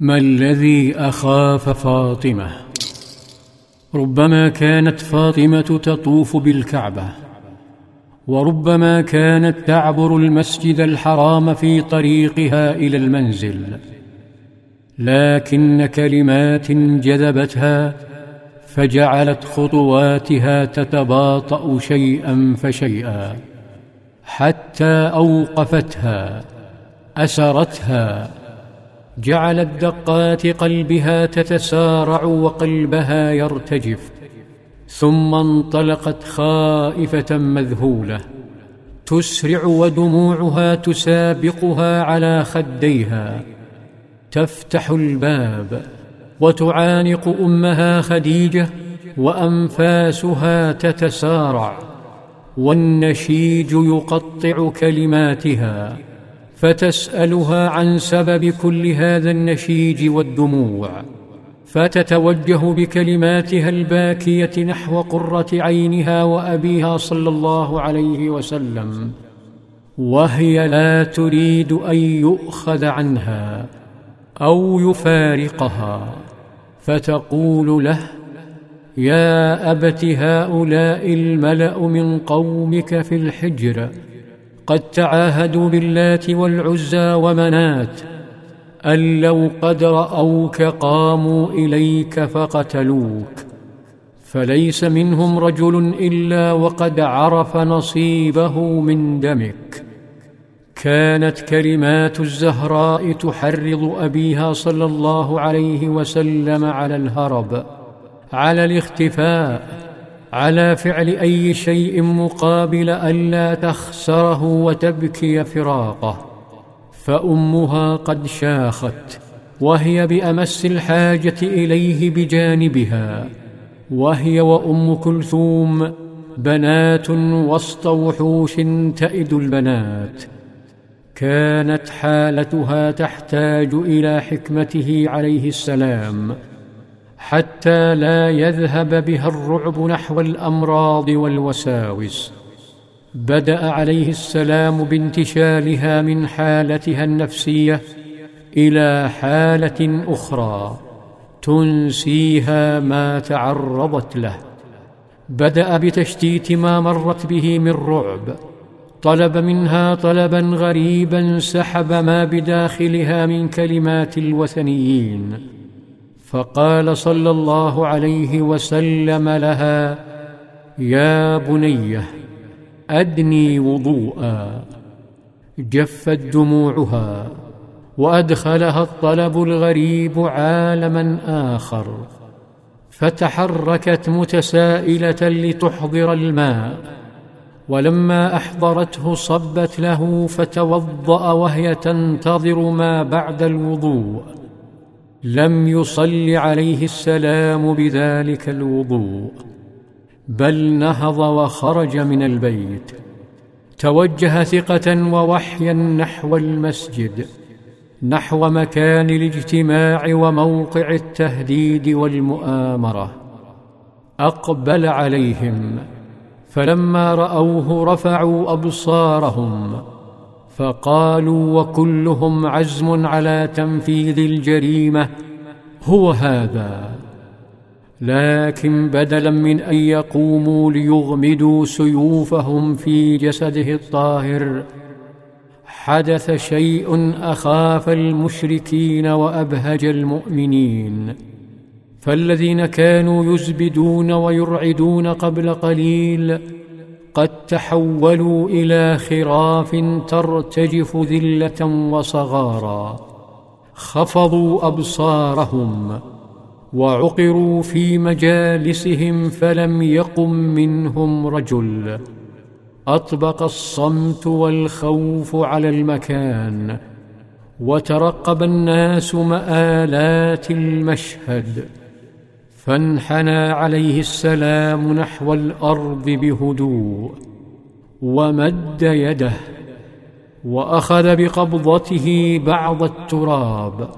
ما الذي أخاف فاطمة؟ ربما كانت فاطمة تطوف بالكعبة وربما كانت تعبر المسجد الحرام في طريقها إلى المنزل لكن كلمات جذبتها فجعلت خطواتها تتباطأ شيئا فشيئا حتى أوقفتها أسرتها جعلت دقات قلبها تتسارع وقلبها يرتجف ثم انطلقت خائفة مذهولة تسرع ودموعها تسابقها على خديها تفتح الباب وتعانق أمها خديجة وأنفاسها تتسارع والنشيج يقطع كلماتها. فتسألها عن سبب كل هذا النشيج والدموع فتتوجه بكلماتها الباكية نحو قرة عينها وأبيها صلى الله عليه وسلم وهي لا تريد أن يؤخذ عنها أو يفارقها فتقول له يا أبت هؤلاء الملأ من قومك في الحجر قد تعاهدوا باللات والعزى ومنات أن لو قد رأوك قاموا إليك فقتلوك. فليس منهم رجل إلا وقد عرف نصيبه من دمك. كانت كلمات الزهراء تحرض أبيها صلى الله عليه وسلم على الهرب على الاختفاء. على فعل أي شيء مقابل الا تخسره وتبكي فراقه فأمها قد شاخت وهي بأمس الحاجة إليه بجانبها وهي وأم كلثوم بنات وسط وحوش تئد البنات. كانت حالتها تحتاج إلى حكمته عليه السلام حتى لا يذهب بها الرعب نحو الأمراض والوساوس. بدأ عليه السلام بانتشالها من حالتها النفسية إلى حالة أخرى تنسيها ما تعرضت له. بدأ بتشتيت ما مرت به من رعب. طلب منها طلبا غريبا سحب ما بداخلها من كلمات الوثنيين. فقال صلى الله عليه وسلم لها يا بنيه أدني وضوءا. جفت دموعها وأدخلها الطلب الغريب عالما آخر فتحركت متسائلة لتحضر الماء ولما أحضرته صبت له فتوضأ وهي تنتظر ما بعد الوضوء. لم يصل عليه السلام بذلك الوضوء بل نهض وخرج من البيت توجه ثقة ووحيا نحو المسجد نحو مكان الاجتماع وموقع التهديد والمؤامرة. أقبل عليهم فلما رأوه رفعوا أبصارهم فقالوا وكلهم عزم على تنفيذ الجريمة. هو هذا. لكن بدلا من أن يقوموا ليغمدوا سيوفهم في جسده الطاهر حدث شيء أخاف المشركين وأبهج المؤمنين. فالذين كانوا يزبدون ويرعدون قبل قليل قد تحولوا إلى خراف ترتجف ذلة وصغارا. خفضوا أبصارهم وعقروا في مجالسهم فلم يقم منهم رجل. أطبق الصمت والخوف على المكان وترقب الناس مآلات المشهد. فانحنى عليه السلام نحو الأرض بهدوء ومد يده وأخذ بقبضته بعض التراب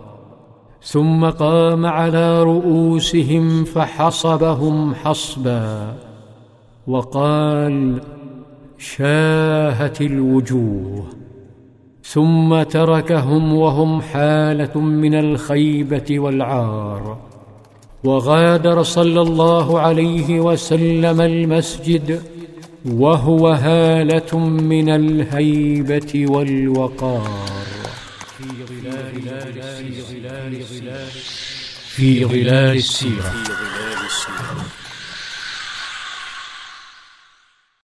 ثم قام على رؤوسهم فحصبهم حصبا وقال شاهت الوجوه ثم تركهم وهم حالة من الخيبة والعار وغادر صلى الله عليه وسلم المسجد وهو هالة من الهيبة والوقار. في ظلال السيرة.